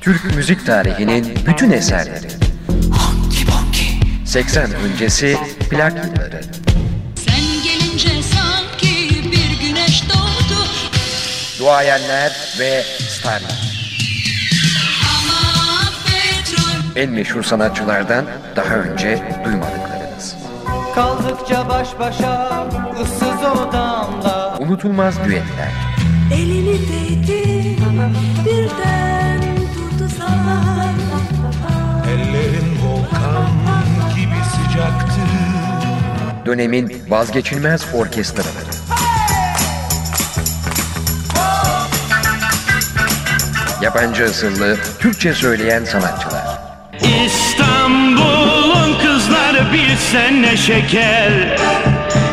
Türk müzik tarihinin bütün eserleri. 80 öncesi plak yılları. Sen gelince sanki bir güneş doğdu Duayenler ve starlar. Ama petrol En meşhur sanatçılardan daha önce duymadıklarınız. Kaldıkça baş başa ıssız odamda Unutulmaz düetler. Elini değdi birden Dönemin vazgeçilmez orkestraları. Yabancı asıllı Türkçe söyleyen sanatçılar. İstanbul'un kızları bilsen ne şeker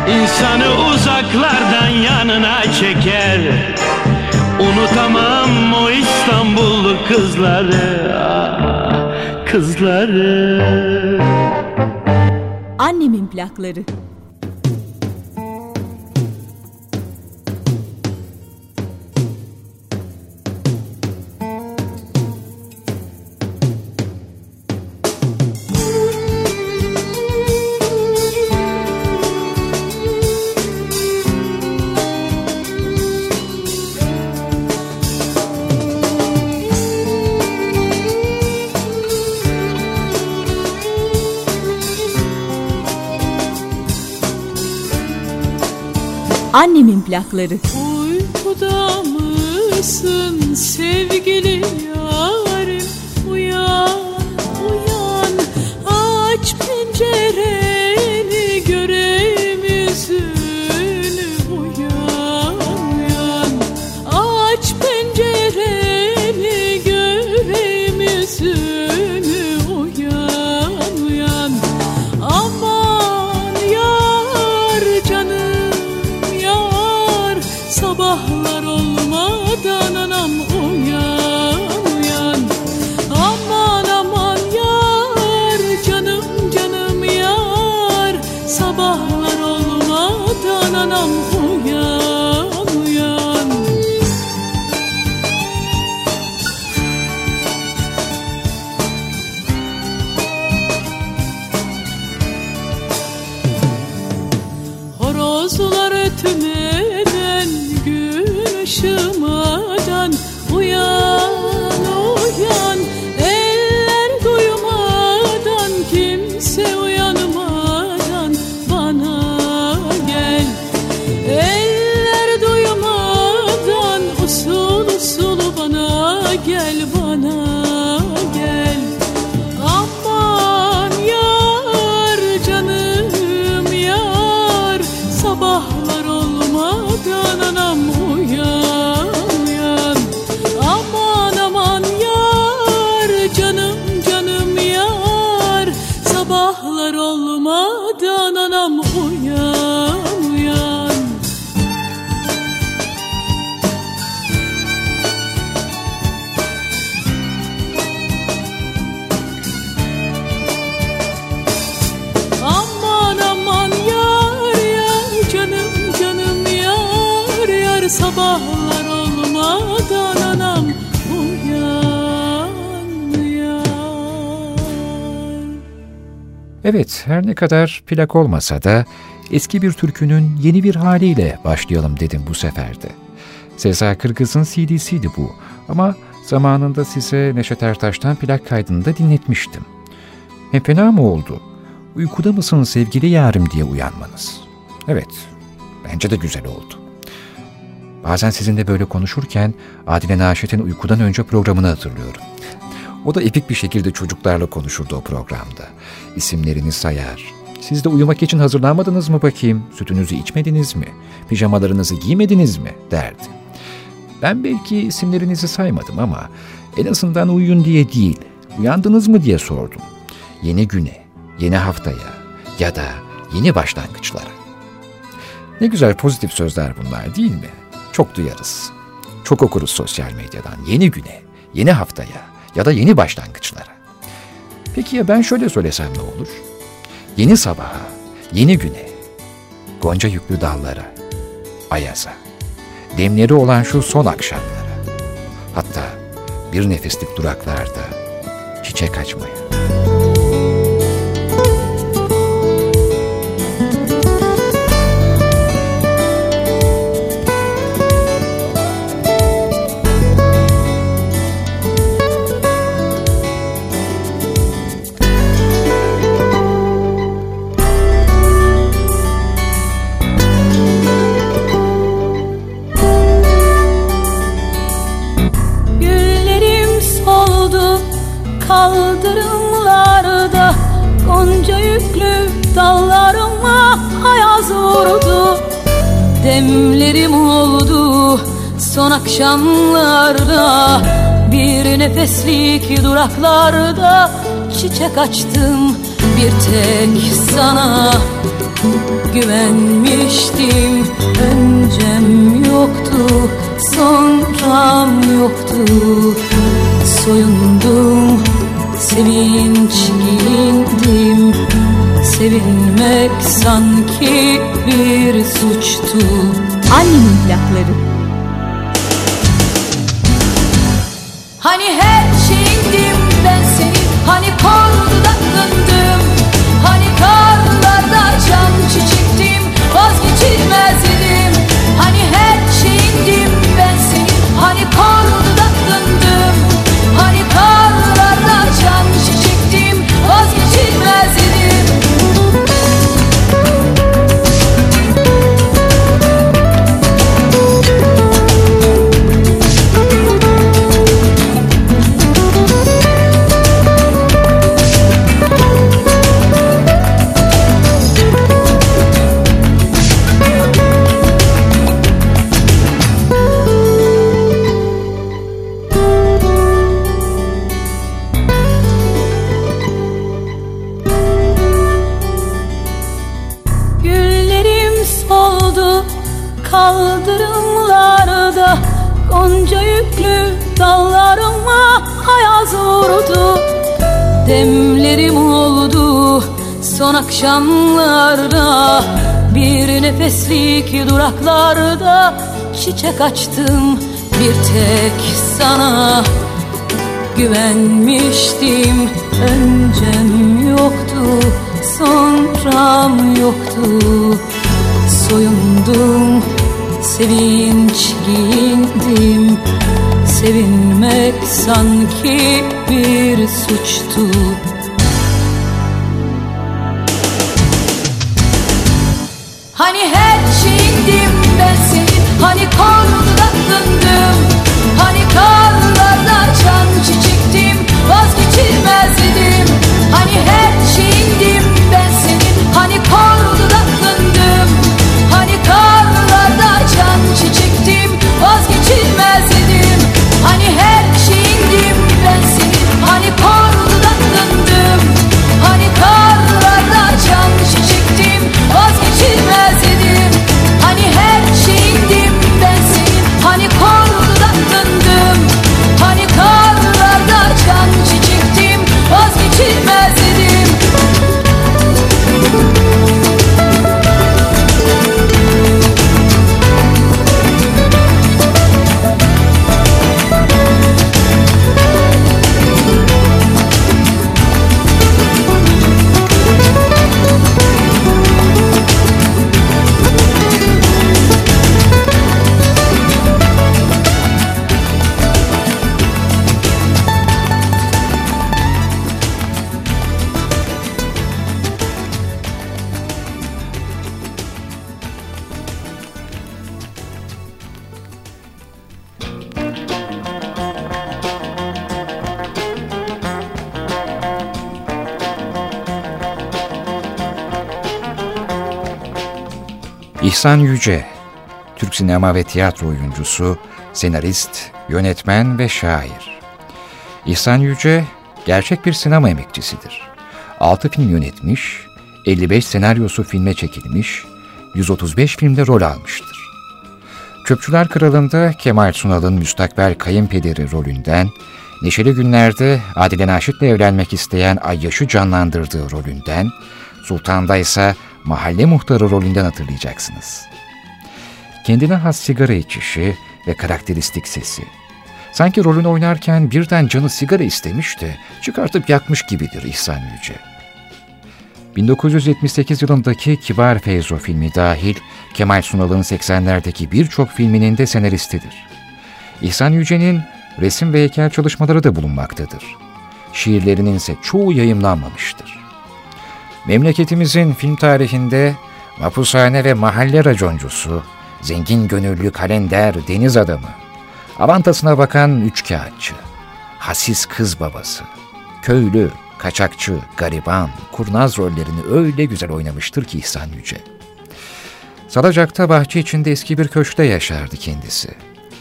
İnsanı uzaklardan yanına çeker Unutamam o İstanbullu kızları ah, Kızları Annemin plakları. Annemin plakları. Uykuda mısın sevgili yarim Evet, her ne kadar plak olmasa da eski bir türkünün yeni bir haliyle başlayalım dedim bu seferde. Seza Kırgız'ın CD'siydi bu ama zamanında size Neşet Ertaş'tan plak kaydını da dinletmiştim. Hem fena mı oldu? Uykuda mısın sevgili yarim diye uyanmanız? Evet, bence de güzel oldu. Bazen sizinle böyle konuşurken Adile Naşit'in uykudan önce programını hatırlıyorum. O da epik bir şekilde çocuklarla konuşurdu o programda. İsimlerini sayar. Siz de uyumak için hazırlanmadınız mı bakayım? Sütünüzü içmediniz mi? Pijamalarınızı giymediniz mi? derdi. Ben belki isimlerinizi saymadım ama en azından uyuyun diye değil, uyandınız mı diye sordum. Yeni güne, yeni haftaya ya da yeni başlangıçlara. Ne güzel pozitif sözler bunlar değil mi? Çok duyarız. Çok okuruz sosyal medyadan. Yeni güne, yeni haftaya ya da yeni başlangıçlara. Peki ya ben şöyle söylesem ne olur? Yeni sabaha, yeni güne, gonca yüklü dallara, ayaza, demleri olan şu son akşamlara, hatta bir nefeslik duraklarda çiçek açmaya. Kaldırımlarda Gonca yüklü dallarıma ayaz vurdu. Demlerim oldu son akşamlarda. Bir nefeslik duraklarda çiçek açtım bir tek sana. Güvenmiştim öncem yoktu sonram yoktu. Soyundum sevinç giyindim Sevinmek sanki bir suçtu Annemin plakları. Hani her akşamlarda Bir nefeslik duraklarda çiçek açtım bir tek sana. Güvenmiştim öncem yoktu sonram yoktu. Soyundum sevinç giyindim. Sevinmek sanki bir suçtu Hani her şeyindim ben senin Hani kolunda döndüm. Hani karlarda açan çiçektim Vazgeçilmez İhsan Yüce, Türk sinema ve tiyatro oyuncusu, senarist, yönetmen ve şair. İhsan Yüce, gerçek bir sinema emekçisidir. 6 film yönetmiş, 55 senaryosu filme çekilmiş, 135 filmde rol almıştır. Çöpçüler Kralı'nda Kemal Sunal'ın müstakbel kayınpederi rolünden, Neşeli Günler'de Adile Naşit'le evlenmek isteyen Ayyaş'ı canlandırdığı rolünden, Sultan'da ise mahalle muhtarı rolünden hatırlayacaksınız. Kendine has sigara içişi ve karakteristik sesi, Sanki rolünü oynarken birden canı sigara istemiş de çıkartıp yakmış gibidir İhsan Yüce. 1978 yılındaki Kibar Feyzo filmi dahil Kemal Sunal'ın 80'lerdeki birçok filminin de senaristidir. İhsan Yüce'nin resim ve heykel çalışmaları da bulunmaktadır. Şiirlerinin ise çoğu yayımlanmamıştır. Memleketimizin film tarihinde mapushane ve mahalle raconcusu, zengin gönüllü kalender deniz adamı, avantasına bakan üç kağıtçı, hasis kız babası, köylü, kaçakçı, gariban, kurnaz rollerini öyle güzel oynamıştır ki İhsan Yüce. Salacak'ta bahçe içinde eski bir köşkte yaşardı kendisi.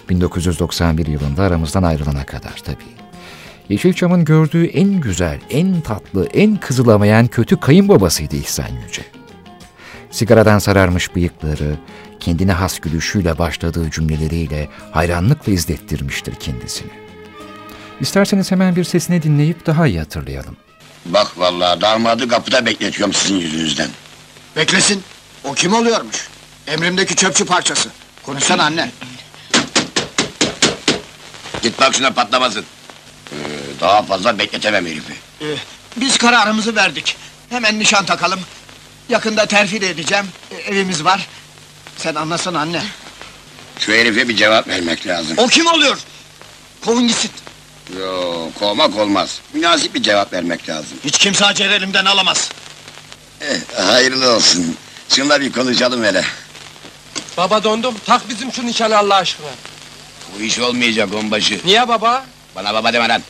1991 yılında aramızdan ayrılana kadar tabii. Yeşilçam'ın gördüğü en güzel, en tatlı, en kızılamayan kötü kayınbabasıydı İhsan Yüce. Sigaradan sararmış bıyıkları, kendine has gülüşüyle başladığı cümleleriyle hayranlıkla izlettirmiştir kendisini. İsterseniz hemen bir sesini dinleyip daha iyi hatırlayalım. Bak vallahi damadı kapıda bekletiyorum sizin yüzünüzden. Beklesin. O kim oluyormuş? Emrimdeki çöpçü parçası. Konuşsana anne. Git bak şuna patlamasın. Daha fazla bekletemem herifi. Ee, biz kararımızı verdik. Hemen nişan takalım. Yakında terfi de edeceğim. Ee, evimiz var. Sen anlasana anne. Şu herife bir cevap vermek lazım. O kim oluyor? Kovun gitsin. Yo, kovmak olmaz. Münasip bir cevap vermek lazım. Hiç kimse Hacer elimden alamaz. Eh, hayırlı olsun. Şunla bir konuşalım hele. Baba dondum. Tak bizim şu nişanı Allah aşkına. Bu iş olmayacak onbaşı. Niye baba? Bana baba deme lan.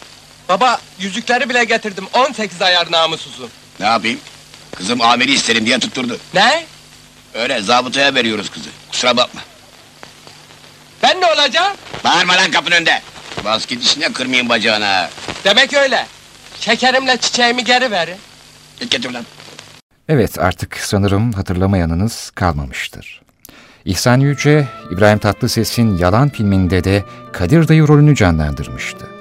Baba yüzükleri bile getirdim. 18 ayar namusuzu. Ne yapayım? Kızım amiri isterim diye tutturdu. Ne? Öyle zabıtaya veriyoruz kızı. Kusura bakma. Ben ne olacağım? Bağırma lan kapının önünde. Bas git işine kırmayayım bacağına. Demek öyle. Şekerimle çiçeğimi geri verin. Git getir lan. Evet artık sanırım hatırlamayanınız kalmamıştır. İhsan Yüce, İbrahim Tatlıses'in Yalan filminde de Kadir Dayı rolünü canlandırmıştı.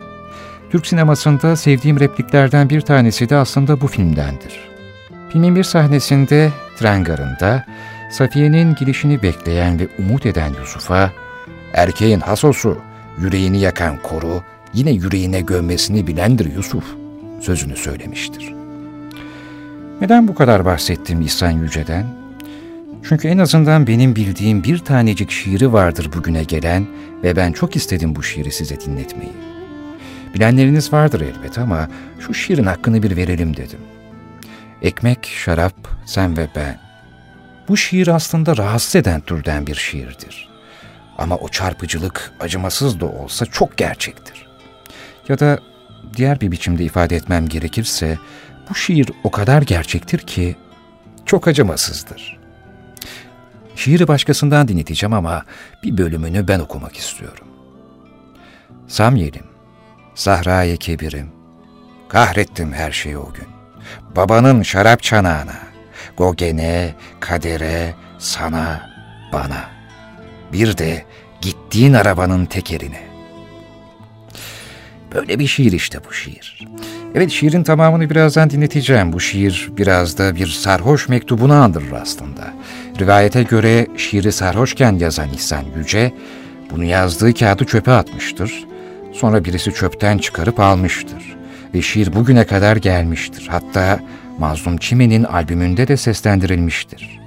Türk sinemasında sevdiğim repliklerden bir tanesi de aslında bu filmdendir. Filmin bir sahnesinde tren garında Safiye'nin gelişini bekleyen ve umut eden Yusuf'a erkeğin hasosu, yüreğini yakan koru, yine yüreğine gömmesini bilendir Yusuf sözünü söylemiştir. Neden bu kadar bahsettim İhsan Yüce'den? Çünkü en azından benim bildiğim bir tanecik şiiri vardır bugüne gelen ve ben çok istedim bu şiiri size dinletmeyi. Bilenleriniz vardır elbet ama şu şiirin hakkını bir verelim dedim. Ekmek, şarap, sen ve ben. Bu şiir aslında rahatsız eden türden bir şiirdir. Ama o çarpıcılık acımasız da olsa çok gerçektir. Ya da diğer bir biçimde ifade etmem gerekirse bu şiir o kadar gerçektir ki çok acımasızdır. Şiiri başkasından dinleteceğim ama bir bölümünü ben okumak istiyorum. Samyelim, Sahra'yı kebirim, kahrettim her şeyi o gün. Babanın şarap çanağına, Gogen'e, kadere, sana, bana. Bir de gittiğin arabanın tekerine. Böyle bir şiir işte bu şiir. Evet şiirin tamamını birazdan dinleteceğim. Bu şiir biraz da bir sarhoş mektubunu andırır aslında. Rivayete göre şiiri sarhoşken yazan İhsan Yüce, bunu yazdığı kağıdı çöpe atmıştır. Sonra birisi çöpten çıkarıp almıştır. Ve şiir bugüne kadar gelmiştir. Hatta Mazlum Çimen'in albümünde de seslendirilmiştir.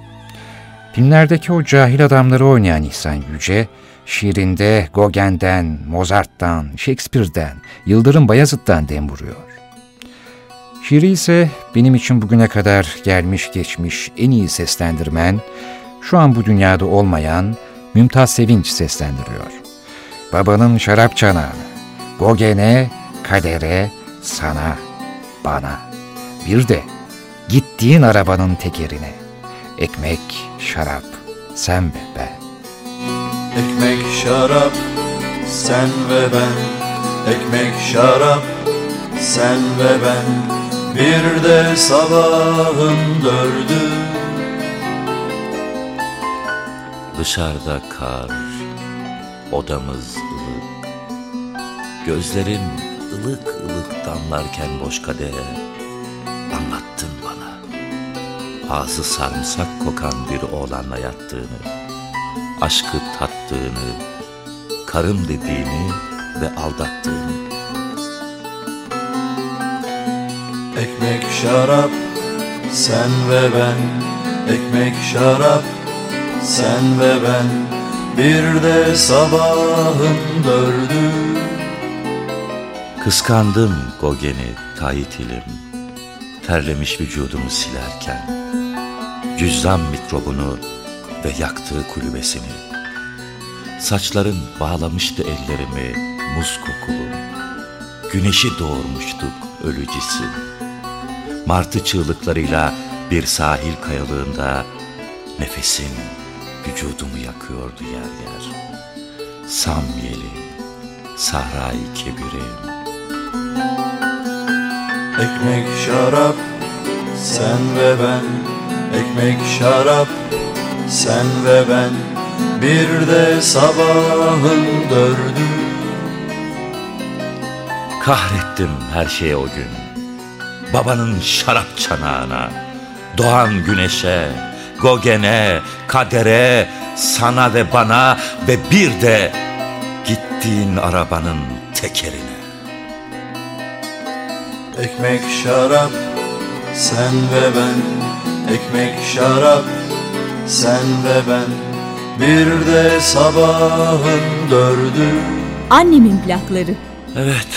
Filmlerdeki o cahil adamları oynayan İhsan Yüce, şiirinde Gogen'den, Mozart'tan, Shakespeare'den, Yıldırım Bayezid'den dem vuruyor. Şiiri ise benim için bugüne kadar gelmiş geçmiş en iyi seslendirmen, şu an bu dünyada olmayan Mümtaz Sevinç seslendiriyor. Babanın şarap çanağını, Gogen'e, kadere, sana, bana. Bir de gittiğin arabanın tekerine. Ekmek, şarap, sen ve ben. Ekmek, şarap, sen ve ben. Ekmek, şarap, sen ve ben. Bir de sabahın dördü Dışarıda kar, odamız ılık Gözlerim ılık ılık damlarken boş kadere Anlattın bana. Ağzı sarımsak kokan bir oğlanla yattığını Aşkı tattığını Karım dediğini ve aldattığını. Ekmek şarap sen ve ben. Ekmek şarap sen ve ben. Bir de sabahın dördü Kıskandım Gogen'i Tahitilim Terlemiş vücudumu silerken. Cüzdan mikrobunu ve yaktığı kulübesini. Saçların bağlamıştı ellerimi muz kokulu. Güneşi doğurmuştuk ölücisi Martı çığlıklarıyla bir sahil kayalığında Nefesin vücudumu yakıyordu yer yer. Samyelim, Sahra-i Kebirim Ekmek şarap sen ve ben. Ekmek şarap sen ve ben. Bir de sabahın dördü. Kahrettim her şeye o gün. Babanın şarap çanağına Doğan güneşe Gogen'e, kadere, sana ve bana ve bir de gittiğin arabanın tekerine. Ekmek şarap sen ve ben Ekmek şarap sen ve ben Bir de sabahın dördü Annemin plakları. Evet.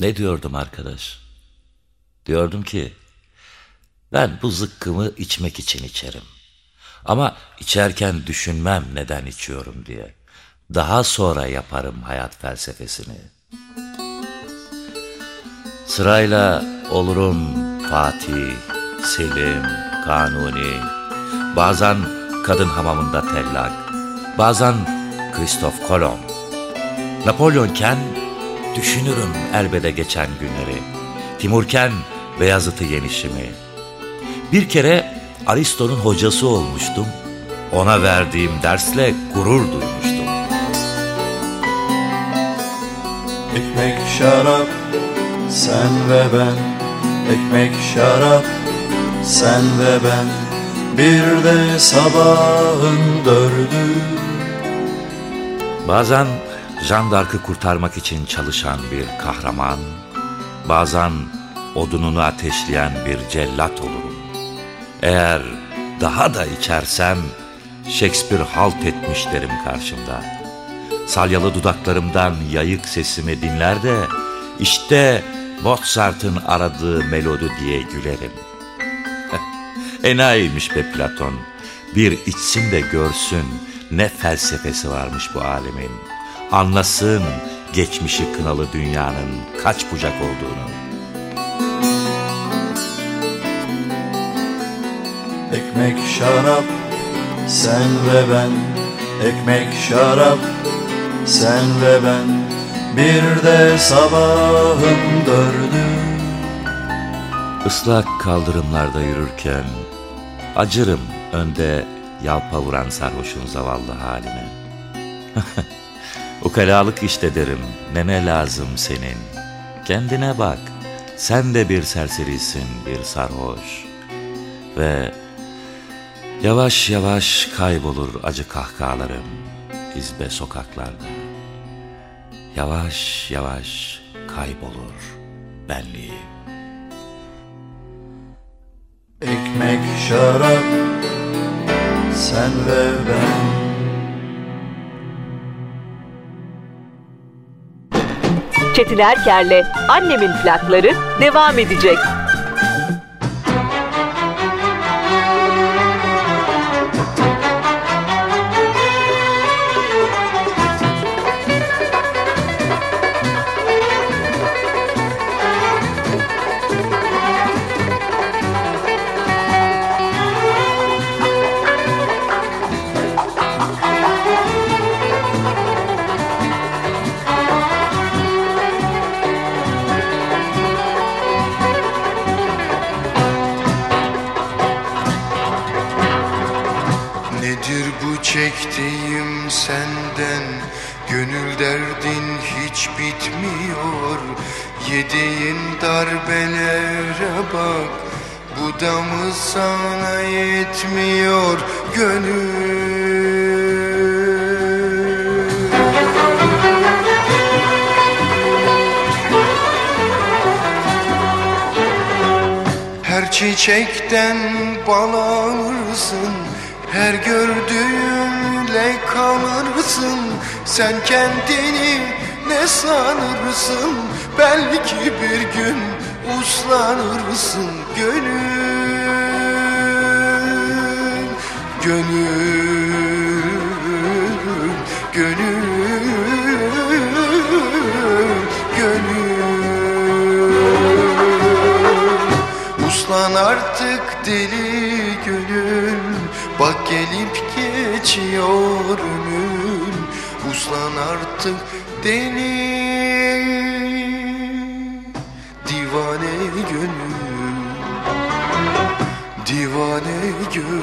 Ne diyordum arkadaş? Diyordum ki ben bu zıkkımı içmek için içerim. Ama içerken düşünmem neden içiyorum diye. Daha sonra yaparım hayat felsefesini. Sırayla olurum Fatih, Selim, Kanuni, bazen kadın hamamında tellak, bazen Kristof Kolomb. Napolyonken düşünürüm elbede geçen günleri. Timurken Beyazıt'ı yenişimi. Bir kere Aristo'nun hocası olmuştum. Ona verdiğim dersle gurur duymuştum. Ekmek şarap sen ve ben Ekmek şarap sen ve ben Bir de sabahın dördü Bazen Jean d'Arc'ı kurtarmak için çalışan bir kahraman, bazen odununu ateşleyen bir cellat olurum. Eğer daha da içersem Shakespeare halt etmiş derim karşımda. Salyalı dudaklarımdan yayık sesimi dinler de işte Mozart'ın aradığı melodi diye gülerim. Enayiymiş be Platon. Bir içsin de görsün ne felsefesi varmış bu alemin. Anlasın geçmişi kınalı dünyanın kaç bucak olduğunu. Ekmek şarap sen ve ben Ekmek şarap sen ve ben Bir de sabahın dördü Islak kaldırımlarda yürürken acırım önde yalpa vuran sarhoşun zavallı haline. Ukalalık işte derim, nene lazım senin. Kendine bak, sen de bir serserisin, bir sarhoş. Ve yavaş yavaş kaybolur acı kahkahalarım izbe sokaklarda. Yavaş yavaş kaybolur benliğim. Ekmek şarap sen ve ben Çetin Erker'le Annemin plakları devam edecek. Çiçekten bal alırsın Her gördüğünle kalırsın. Sen kendini ne sanırsın? Belki bir gün uslanırsın Gönül, gönül, gönül, Uslan artık deli gönül Bak gelip geçiyor ömür. Uslan artık deli Divane gönül. Divane gönül.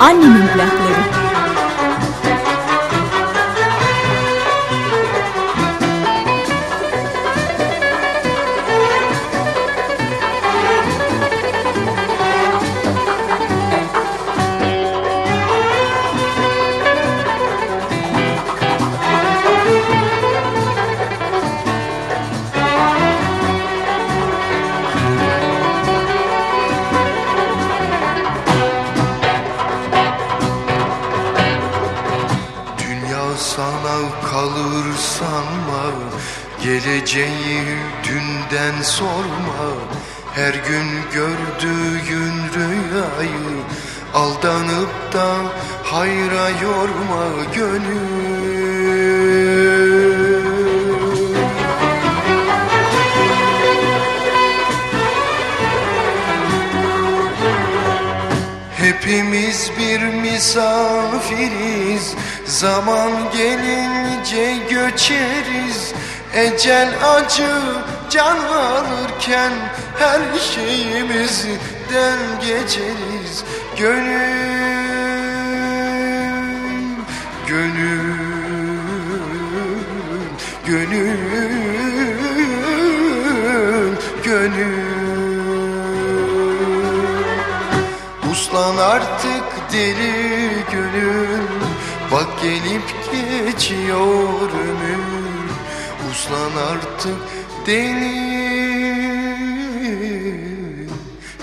Annemin plakları. Geleceği dünden sorma. Her gün gördüğün rüyayı Aldanıp da hayra yorma gönül. Hepimiz bir misafiriz. Zaman gelince göçeriz Ecel acı can alırken Her şeyimizden geçeriz Gönül, gönül, gönül, gönül. Uslan artık deli gönül. Bak gelip geçiyor ömür Uslan artık deli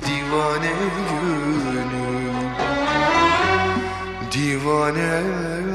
Divane gönül. Divane gönül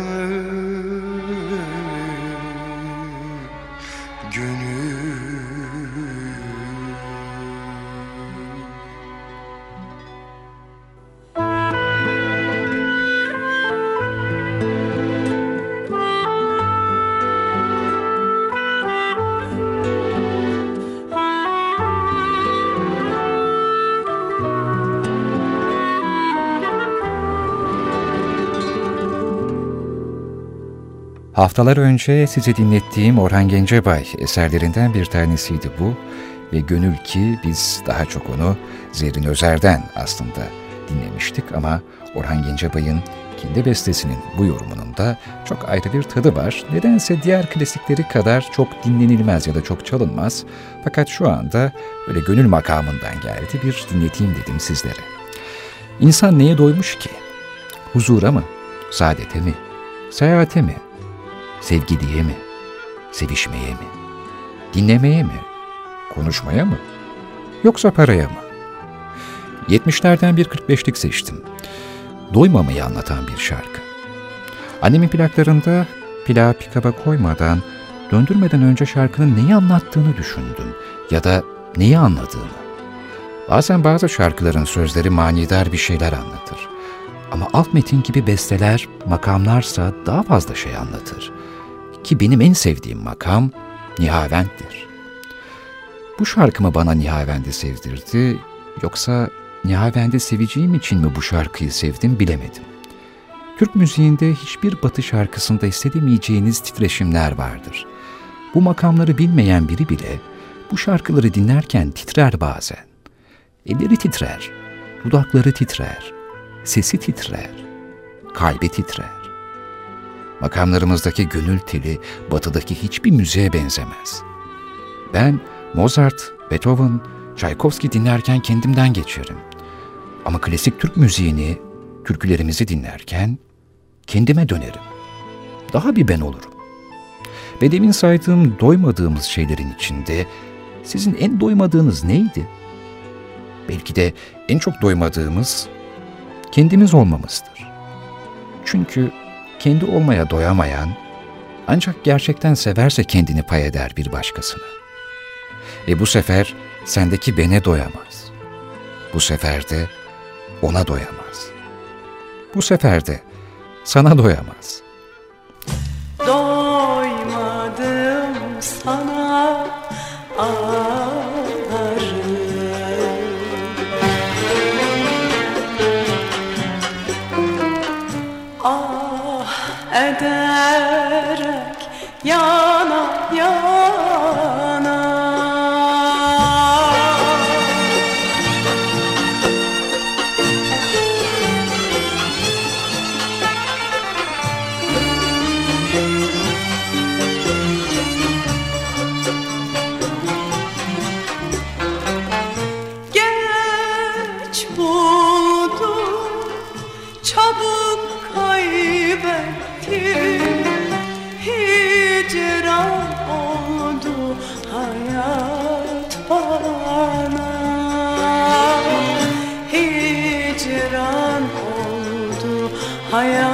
Haftalar önce size dinlettiğim Orhan Gencebay eserlerinden bir tanesiydi bu ve gönül ki biz daha çok onu Zerrin Özer'den aslında dinlemiştik ama Orhan Gencebay'ın kendi bestesinin bu yorumunun da çok ayrı bir tadı var. Nedense diğer klasikleri kadar çok dinlenilmez ya da çok çalınmaz. Fakat şu anda öyle gönül makamından geldi bir dinleteyim dedim sizlere. İnsan neye doymuş ki? Huzura mı? Saadete mi? Seyahate mi? Sevgiliye mi? Sevişmeye mi? Dinlemeye mi? Konuşmaya mı? Yoksa paraya mı? 70'lerden bir 45'lik seçtim. Doymamayı anlatan bir şarkı. Annemin plaklarında plağı pikaba koymadan, döndürmeden önce şarkının neyi anlattığını düşündüm ya da neyi anladığını. Bazen bazı şarkıların sözleri manidar bir şeyler anlatır. Ama alt metin gibi besteler, makamlarsa daha fazla şey anlatır. Ki benim en sevdiğim makam Nihavent'tir. Bu şarkımı bana Nihavent'i sevdirdi, yoksa Nihavent'i seveceğim için mi bu şarkıyı sevdim bilemedim. Türk müziğinde hiçbir batı şarkısında hissedemeyeceğiniz titreşimler vardır. Bu makamları bilmeyen biri bile bu şarkıları dinlerken titrer bazen. Elleri titrer, dudakları titrer, sesi titrer, kalbi titrer. Makamlarımızdaki gönül teli batıdaki hiçbir müziğe benzemez. Ben Mozart, Beethoven, Tchaikovsky dinlerken kendimden geçerim. Ama klasik Türk müziğini, türkülerimizi dinlerken kendime dönerim. Daha bir ben olurum. Ve demin saydığım doymadığımız şeylerin içinde Sizin en doymadığınız neydi? Belki de en çok doymadığımız kendimiz olmamızdır. Çünkü kendi olmaya doyamayan ancak gerçekten severse kendini pay eder bir başkasına. Ve bu sefer sendeki bene doyamaz. Bu sefer de ona doyamaz. Bu sefer de sana doyamaz. Doymadım hayat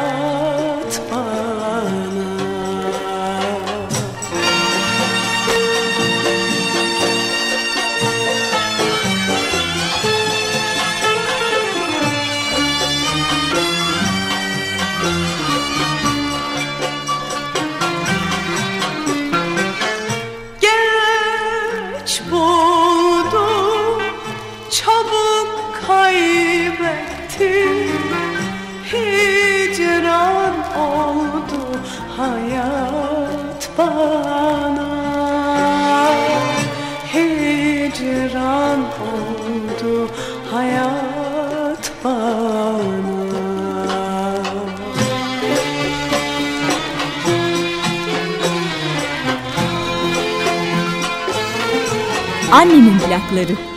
Annemin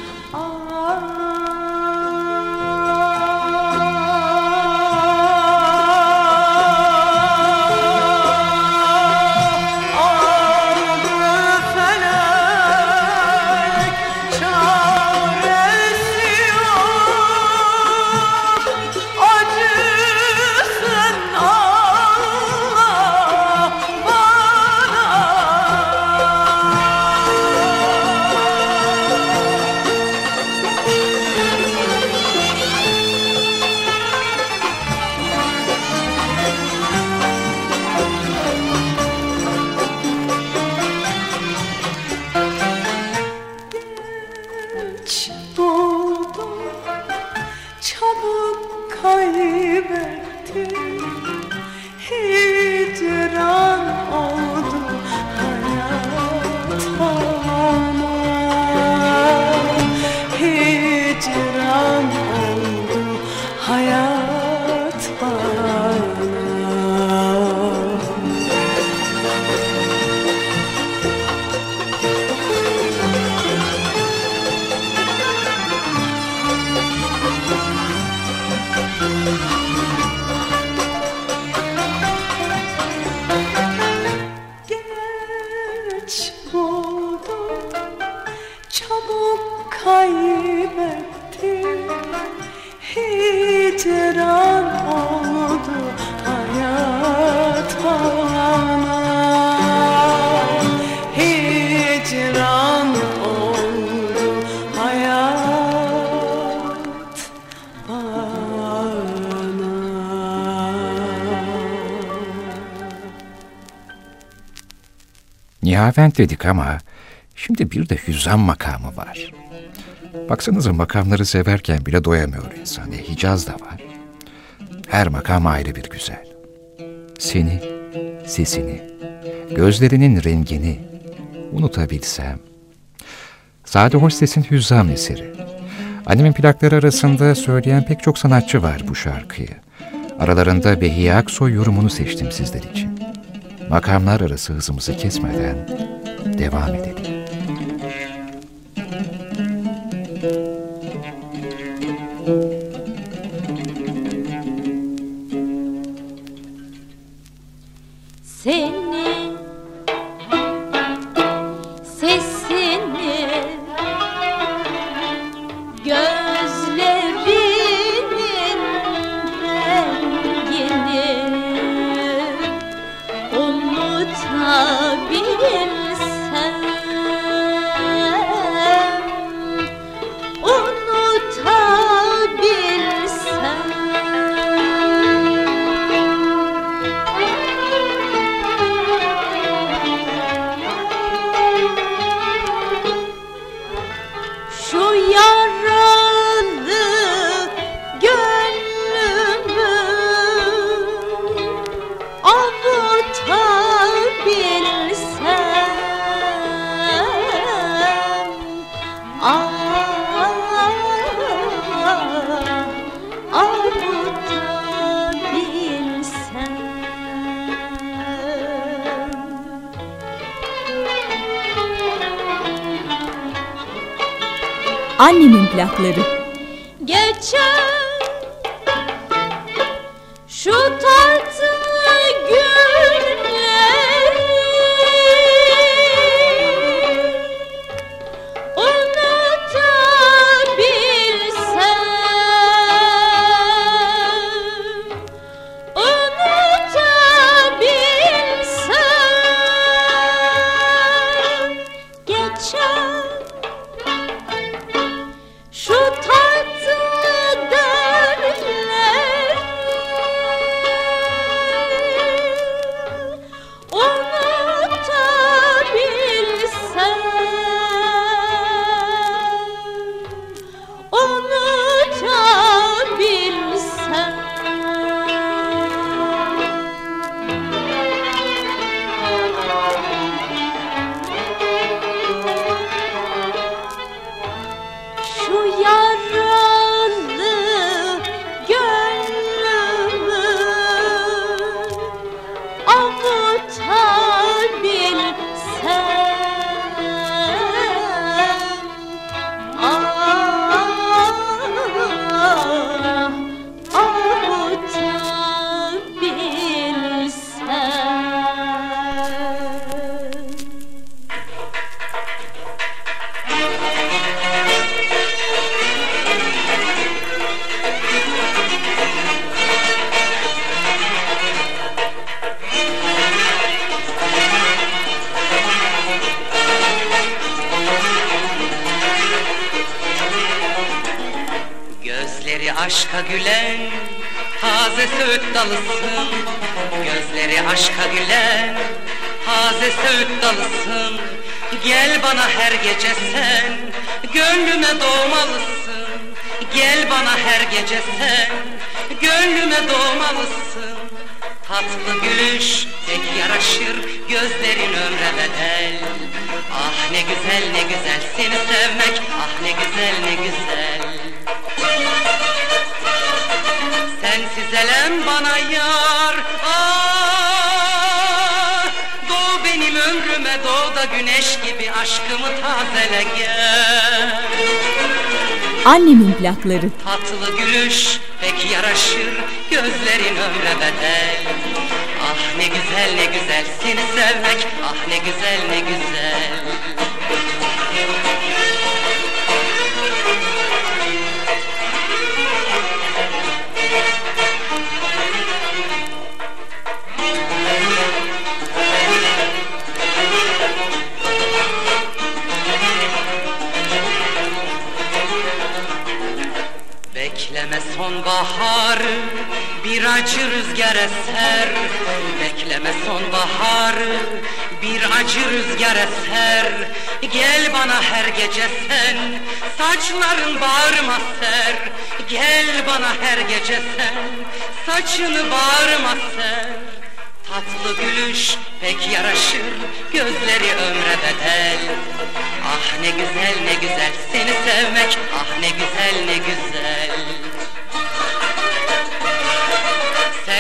Geç buldum, çabuk kaybettim. Hicran oldu Nihavent dedik ama şimdi bir de hüzzam makamı var. Baksanıza makamları severken bile doyamıyor insan. E, Hicaz da var. Her makam ayrı bir güzel. Seni, sesini, gözlerinin rengini unutabilsem. Sade Hostes'in hüzzam eseri. Annemin plakları arasında söyleyen pek çok sanatçı var bu şarkıyı. Aralarında Behiye Aksoy yorumunu seçtim sizler için. Makamlar arası hızımızı kesmeden devam edelim. Senin Plakları. Tatlı gülüş pek yaraşır gözlerin ömre bedel Ah ne güzel ne güzel seni sevmek ah ne güzel ne güzel sonbahar bir acı rüzgar eser Bekleme sonbahar bir acı rüzgar eser Gel bana her gece sen saçların bağrıma ser. Gel bana her gece sen saçını bağrıma ser. Tatlı gülüş pek yaraşır gözleri ömre bedel. Ah ne güzel ne güzel seni sevmek ah ne güzel ne güzel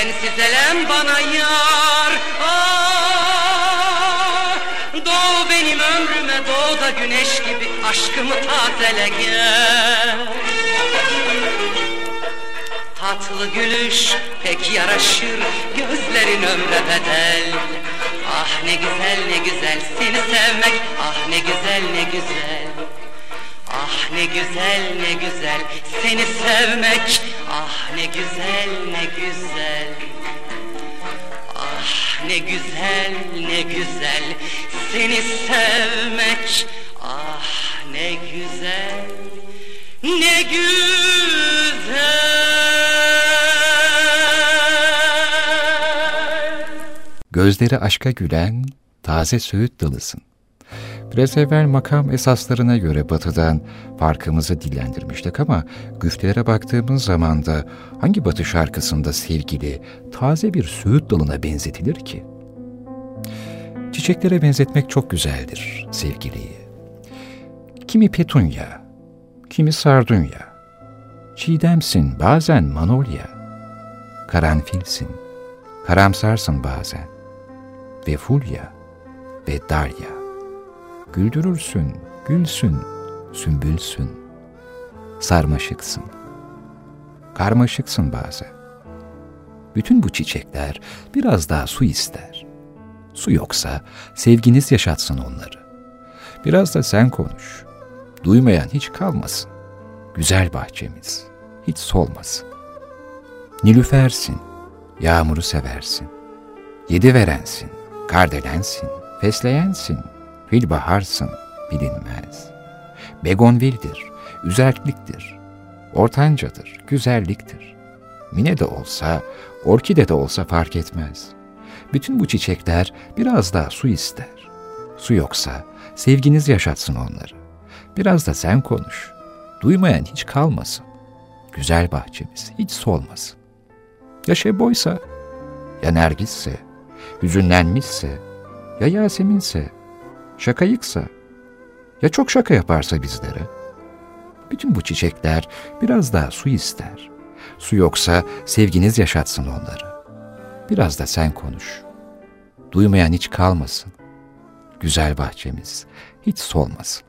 Sensiz elem bana yar. Ah, Doğ benim ömrüme doğ da güneş gibi aşkımı tazele gel. Tatlı gülüş pek yaraşır gözlerin ömre bedel. Ah ne güzel ne güzel seni sevmek ah ne güzel ne güzel. Ah ne güzel ne güzel seni sevmek ah ne güzel ne güzel. Ah ne güzel ne güzel. Seni sevmek ah ne güzel. Ne güzel. Gözleri aşka gülen taze söğüt dalısın. Biraz evvel makam esaslarına göre batıdan farkımızı dillendirmiştik ama güftelere baktığımız zaman da hangi batı şarkısında sevgili taze bir söğüt dalına benzetilir ki? Çiçeklere benzetmek çok güzeldir sevgiliyi. Kimi petunya, kimi sardunya, çiğdemsin bazen manolya, karanfilsin, karamsarsın bazen ve fulya ve darya. Güldürürsün, gülsün, sümbülsün. Sarmaşıksın. Karmaşıksın bazen. Bütün bu çiçekler biraz daha su ister. Su yoksa sevginiz yaşatsın onları. Biraz da sen konuş. Duymayan hiç kalmasın. Güzel bahçemiz hiç solmasın. Nilüfersin, yağmuru seversin. Yedi verensin, kardelensin, fesleyensin, filbaharsın bilinmez. Begonvildir, üzerliktir, ortancadır, güzelliktir. Mine de olsa, orkide de olsa fark etmez. Bütün bu çiçekler biraz daha su ister. Su yoksa sevginiz yaşatsın onları. Biraz da sen konuş. Duymayan hiç kalmasın. Güzel bahçemiz hiç solmasın. Ya şeboysa, ya nergisse, hüzünlenmişse, ya Yasemin'se, şakayıksa, ya çok şaka yaparsa bizlere. Bütün bu çiçekler biraz daha su ister. Su yoksa sevginiz yaşatsın onları. Biraz da sen konuş. Duymayan hiç kalmasın. Güzel bahçemiz hiç solmasın.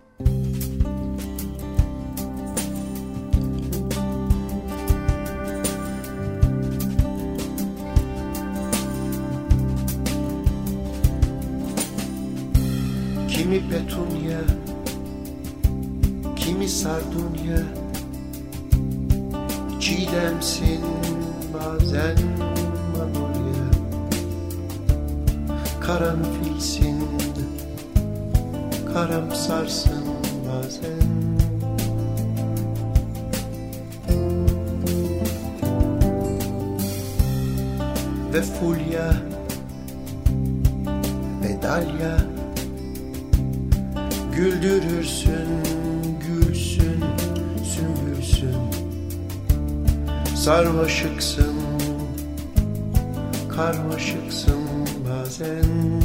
Kimi petunya Kimi sardunya Çiğdemsin bazen manolya Karanfilsin Karamsarsın bazen. Ve fulya Ve dalya Güldürürsün, gülsün, sümbülsün. Sarmaşıksın, karmaşıksın bazen.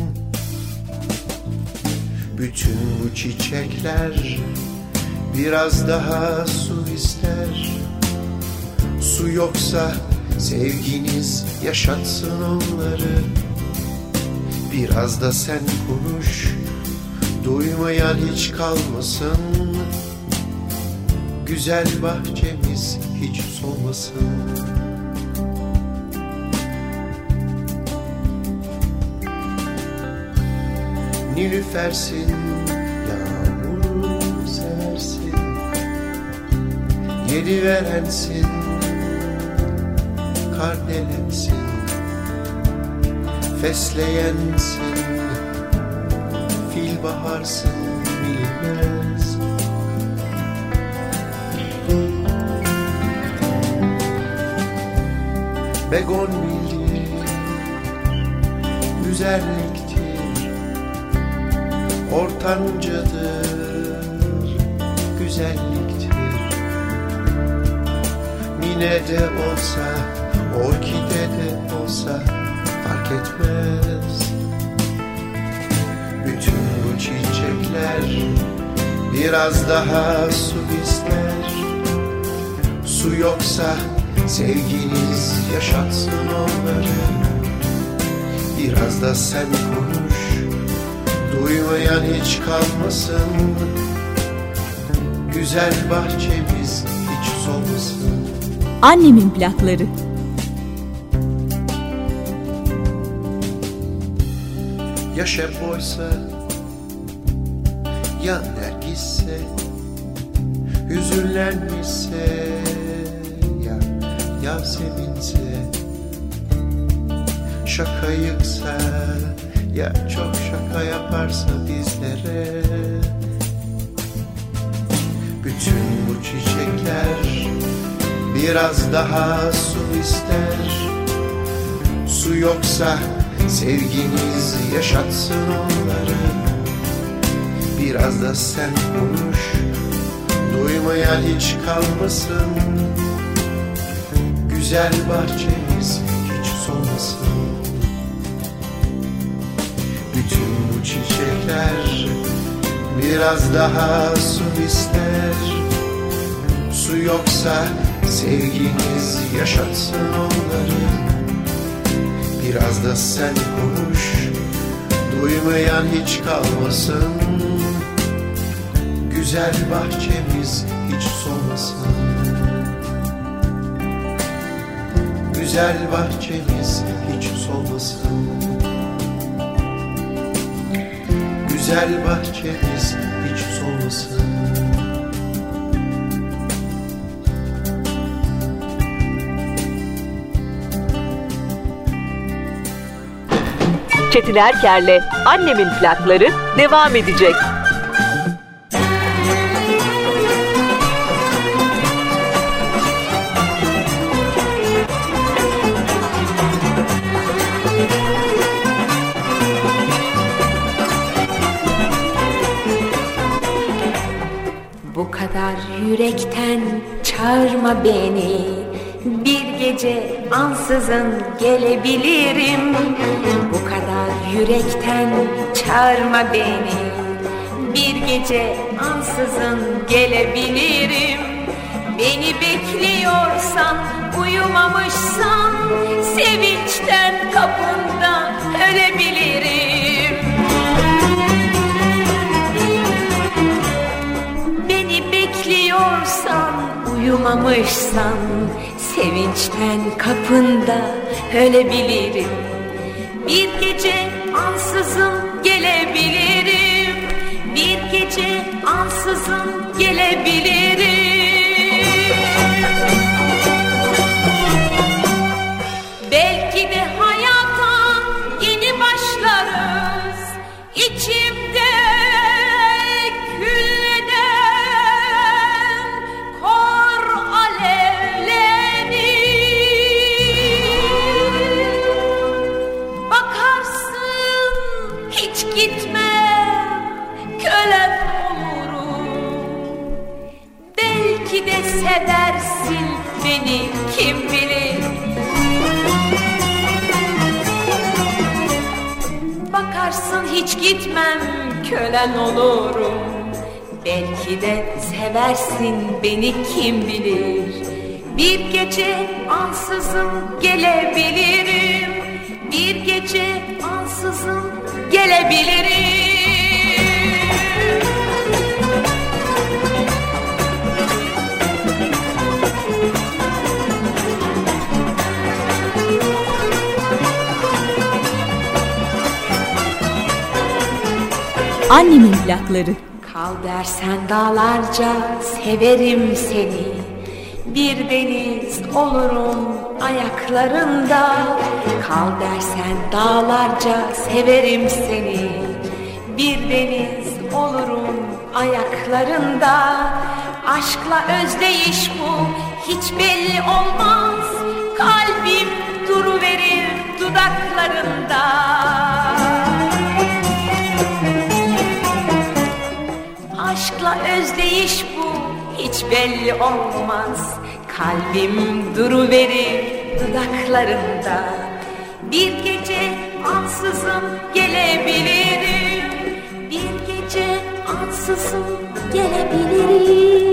Bütün bu çiçekler biraz daha su ister. Su yoksa sevginiz yaşatsın onları. Biraz da sen konuş Duymayan hiç kalmasın. Güzel bahçemiz hiç solmasın. Nilüfersin, yağmuru seversin Yedi verensin, kardelensin. Fesleyensin baharsın bilmez. Begon bildi Güzelliktir Ortancadır Güzelliktir. Mine de olsa Orkide de olsa Fark etmez bütün bu çiçekler biraz daha su ister. Su yoksa sevginiz yaşatsın onları. Biraz da sen konuş Duymayan hiç kalmasın. Güzel bahçemiz hiç solmasın. Annemin plakları Ya şeboysa Ya nergisse Hüzünlenmişse Ya Yaseminse şaka yıksa Ya çok şaka yaparsa bizlere. Bütün bu çiçekler Biraz daha su ister. Su yoksa sevgimiz yaşatsın onları. Biraz da sen konuş. Duymayan hiç kalmasın. Güzel bahçemiz hiç solmasın. Bütün bu çiçekler Biraz daha su ister. Su yoksa sevgimiz yaşatsın onları Biraz da sen konuş Duymayan hiç kalmasın. Güzel bahçemiz hiç solmasın. Güzel bahçemiz hiç solmasın. Güzel bahçemiz hiç solmasın Çetin Erker'le Annemin plakları devam edecek. Bu kadar yürekten çağırma beni Bir gece ansızın gelebilirim Bu yürekten çağırma beni. Bir gece ansızın gelebilirim. Beni bekliyorsan uyumamışsan Sevinçten kapında ölebilirim. Beni bekliyorsan uyumamışsan Sevinçten kapında ölebilirim. Bir gece ansızın gelebilirim. Bir gece ansızın gelebilirim seversin beni kim bilir? Bakarsın hiç gitmem kölen olurum. Belki de seversin beni kim bilir? Bir gece ansızın gelebilirim. Bir gece ansızın gelebilirim Annemin plakları. Kal dersen dağlarca severim seni. Bir deniz olurum ayaklarında. Kal dersen dağlarca severim seni. Bir deniz olurum ayaklarında. Aşkla özdeyiş bu hiç belli olmaz. Kalbim duruverir dudaklarında Aşkla özdeyiş bu. Hiç belli olmaz. Kalbim duruverir dudaklarında. Bir gece ansızın gelebilirim. Bir gece ansızın gelebilirim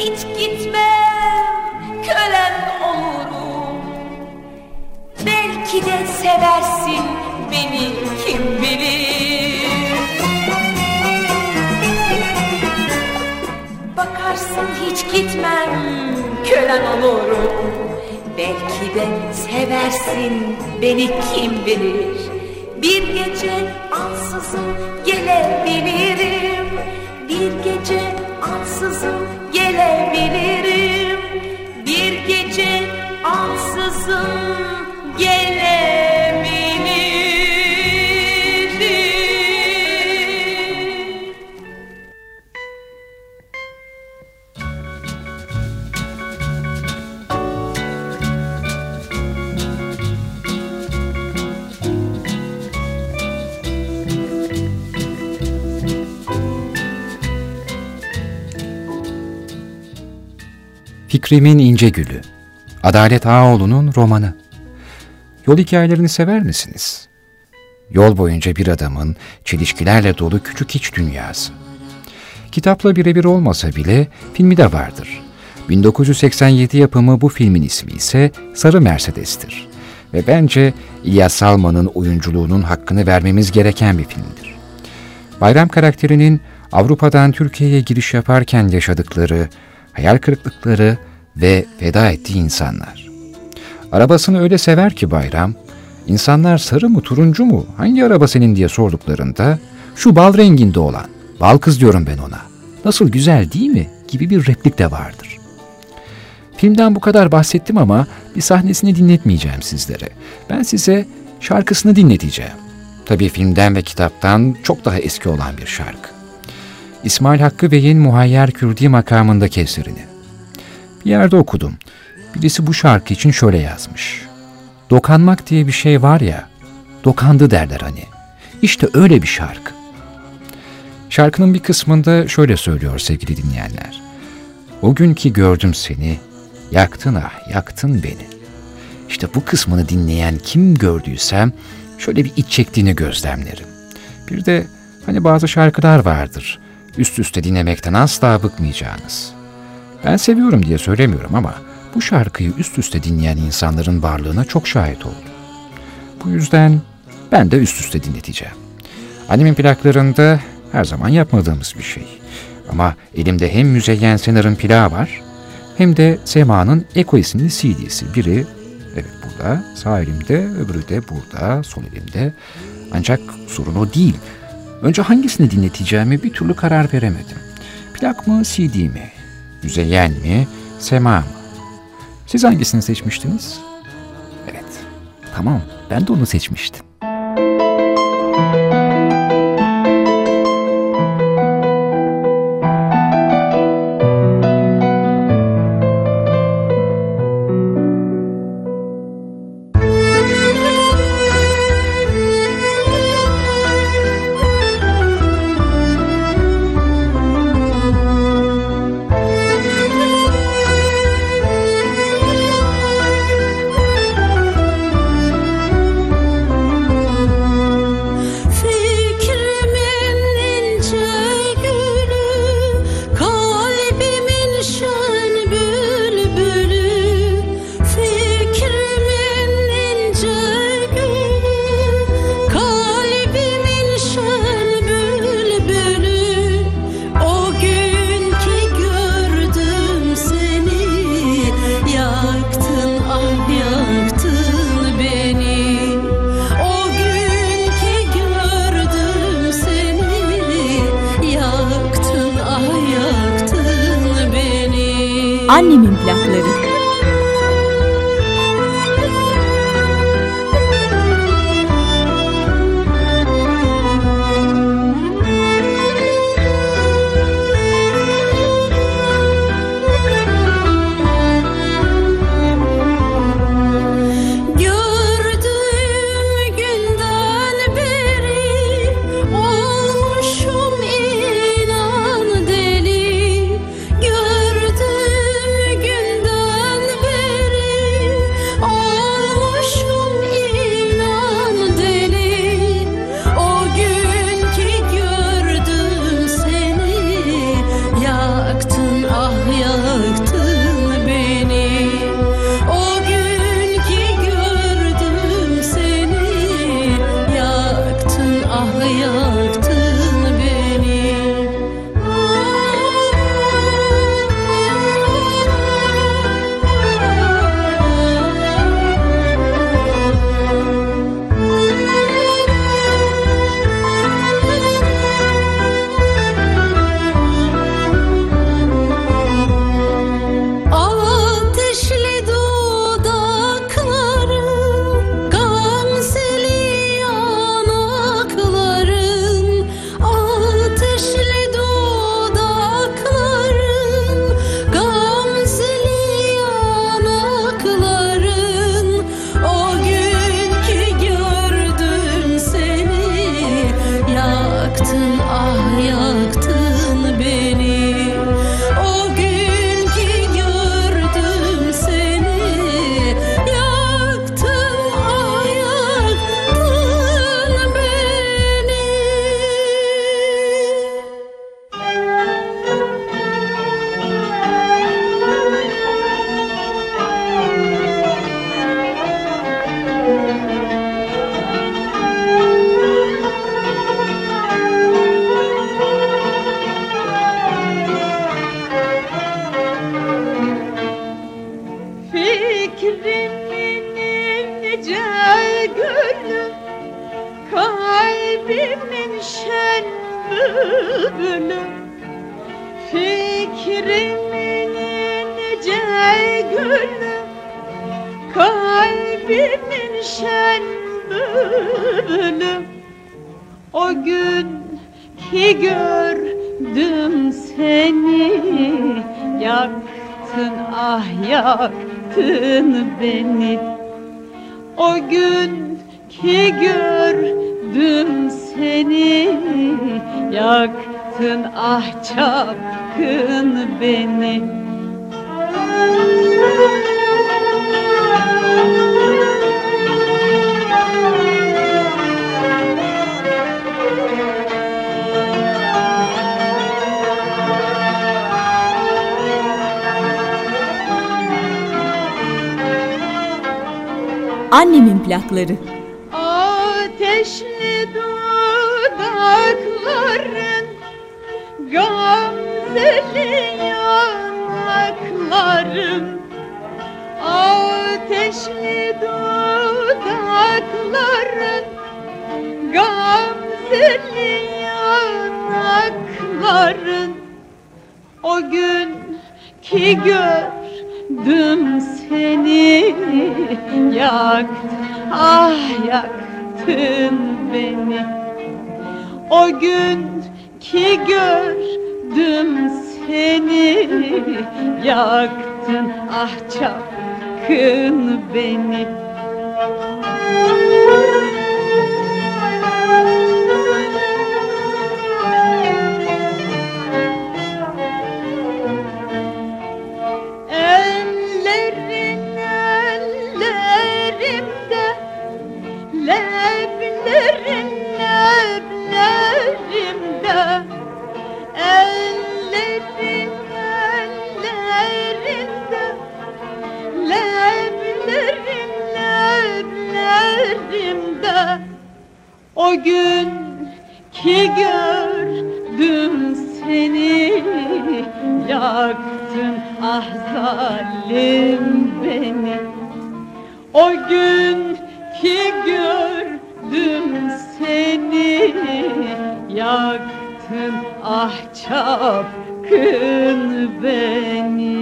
hiç gitmem kölen olurum. Belki de seversin beni kim bilir? Yazarsın hiç gitmem kölen olurum. Belki de seversin beni kim bilir? Bir gece ansızın gelebilirim. Bir gece ansızın gelebilirim. Bir gece ansızın gelebilirim Fikrimin İnce Gülü Adalet Ağaoğlu'nun romanı Yol hikayelerini sever misiniz? Yol boyunca bir adamın çelişkilerle dolu küçük iç dünyası. Kitapla birebir olmasa bile filmi de vardır. 1987 yapımı bu filmin ismi ise Sarı Mercedes'tir. Ve bence İlyas Salman'ın oyunculuğunun hakkını vermemiz gereken bir filmdir. Bayram karakterinin Avrupa'dan Türkiye'ye giriş yaparken yaşadıkları, hayal kırıklıkları ve feda ettiği insanlar. Arabasını öyle sever ki Bayram, insanlar sarı mı turuncu mu hangi araba senin diye sorduklarında şu bal renginde olan, bal kız diyorum ben ona, nasıl güzel değil mi gibi bir replik de vardır. Filmden bu kadar bahsettim ama bir sahnesini dinletmeyeceğim sizlere. Ben size şarkısını dinleteceğim. Tabii filmden ve kitaptan çok daha eski olan bir şarkı. İsmail Hakkı Bey'in Muhayyer Kürdi makamındaki eserini. Bir yerde okudum. Birisi bu şarkı için şöyle yazmış. Dokanmak diye bir şey var ya, dokandı derler hani. İşte öyle bir şarkı. Şarkının bir kısmında şöyle söylüyor sevgili dinleyenler. O gün ki gördüm seni, yaktın ah yaktın beni. İşte bu kısmını dinleyen kim gördüysem şöyle bir iç çektiğini gözlemlerim. Bir de hani bazı şarkılar vardır. Üst üste dinlemekten asla bıkmayacağınız. Ben seviyorum diye söylemiyorum ama bu şarkıyı üst üste dinleyen insanların varlığına çok şahit oldum. Bu yüzden ben de üst üste dinleteceğim. Annemin plaklarında her zaman yapmadığımız bir şey. Ama elimde hem Müzeyyen Senar'ın plağı var hem de Sema'nın Eko isimli CD'si. Biri evet burada sağ elimde öbürü de burada sol elimde. Ancak sorun o değil. Önce hangisini dinleteceğimi bir türlü karar veremedim. Plak mı CD mi? Müzeyyen mi? Sema mı? Siz hangisini seçmiştiniz? Evet. Tamam ben de onu seçmiştim. Annemin plakları. Ateşli dudakların Gamzeli yanakların Ateşli dudakların Gamzeli yanakların O gün ki gördüm seni Yaktın, ah yaktın beni. O gün ki gördüm seni Yaktın, ah çapkın beni. Ellerin O gün ki gördüm seni Yaktın ah zalim beni O gün ki gördüm seni Yaktın ah çapkın beni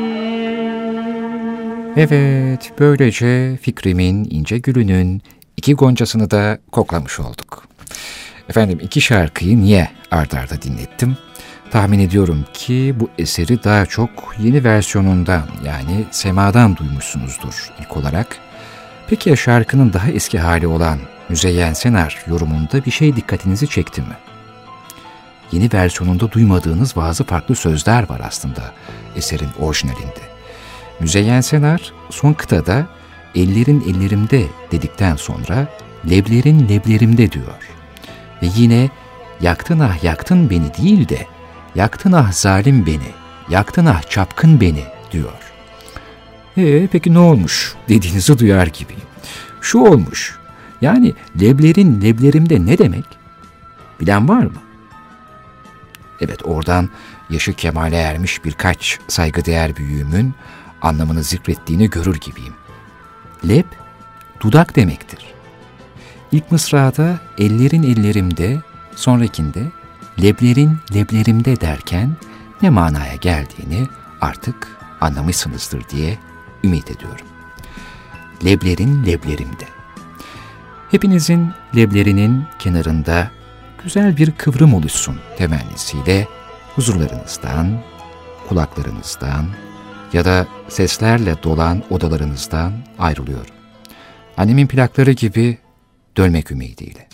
Evet, böylece Fikrim'in ince gülünün iki goncasını da koklamış olduk. Efendim iki şarkıyı niye ard arda dinlettim? Tahmin ediyorum ki bu eseri daha çok yeni versiyonundan yani semadan duymuşsunuzdur ilk olarak. Peki ya şarkının daha eski hali olan Müzeyyen Senar yorumunda bir şey dikkatinizi çekti mi? Yeni versiyonunda duymadığınız bazı farklı sözler var aslında eserin orijinalinde. Müzeyyen Senar son kıtada ellerin ellerimde dedikten sonra leblerin leblerimde diyor. Ve yine yaktın ah yaktın beni değil de yaktın ah zalim beni, yaktın ah çapkın beni diyor. Ee, peki ne olmuş dediğinizi duyar gibiyim. Şu olmuş, yani leblerin leblerimde ne demek? Bilen var mı? Evet oradan yaşı kemale ermiş birkaç saygıdeğer büyüğümün anlamını zikrettiğini görür gibiyim. Leb, dudak demektir. İlk mısrada ellerin ellerimde, sonrakinde leblerin leblerimde derken ne manaya geldiğini artık anlamışsınızdır diye ümit ediyorum. Leblerin leblerimde. Hepinizin leblerinin kenarında güzel bir kıvrım oluşsun temennisiyle huzurlarınızdan, kulaklarınızdan ya da seslerle dolan odalarınızdan ayrılıyorum. Annemin plakları gibi dönmek ümidiyle.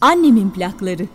Annemin plakları.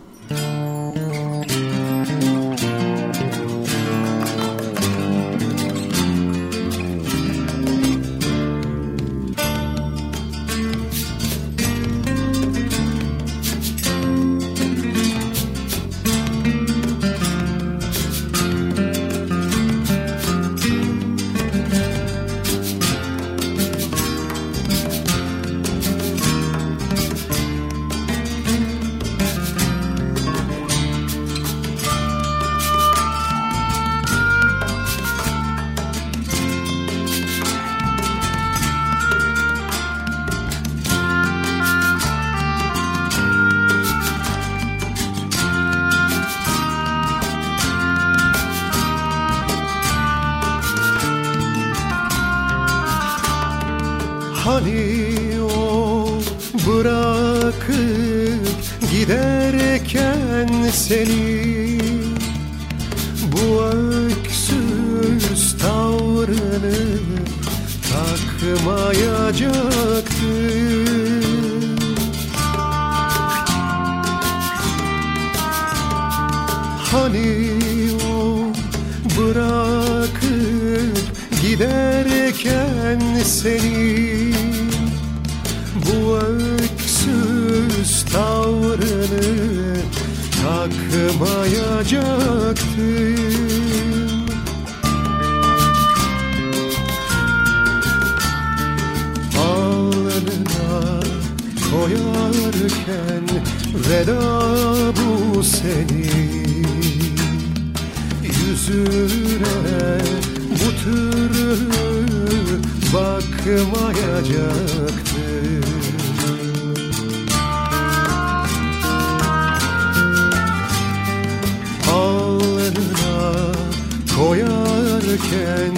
Koyarken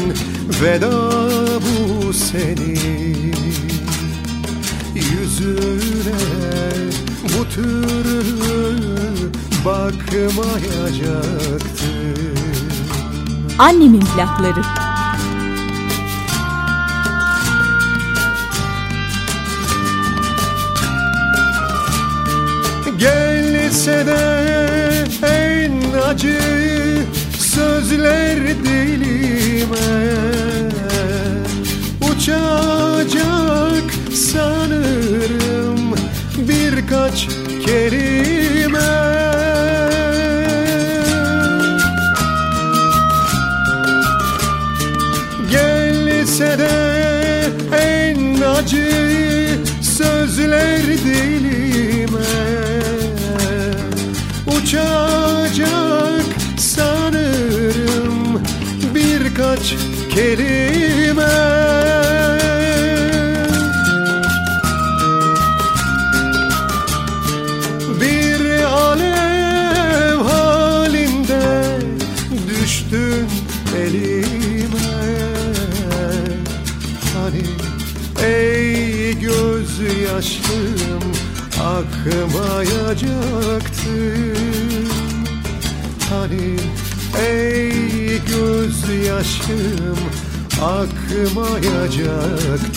veda bu senin Yüzüne bu türlü bakmayacaktım Annemin plakları. Gelse de en acı sözler dilime. Uçacak sanırım birkaç kelime kelime Bir alev halinde düştün elime. Hani ey gözyaşım akmayacaktı gözyaşım akmayacaktı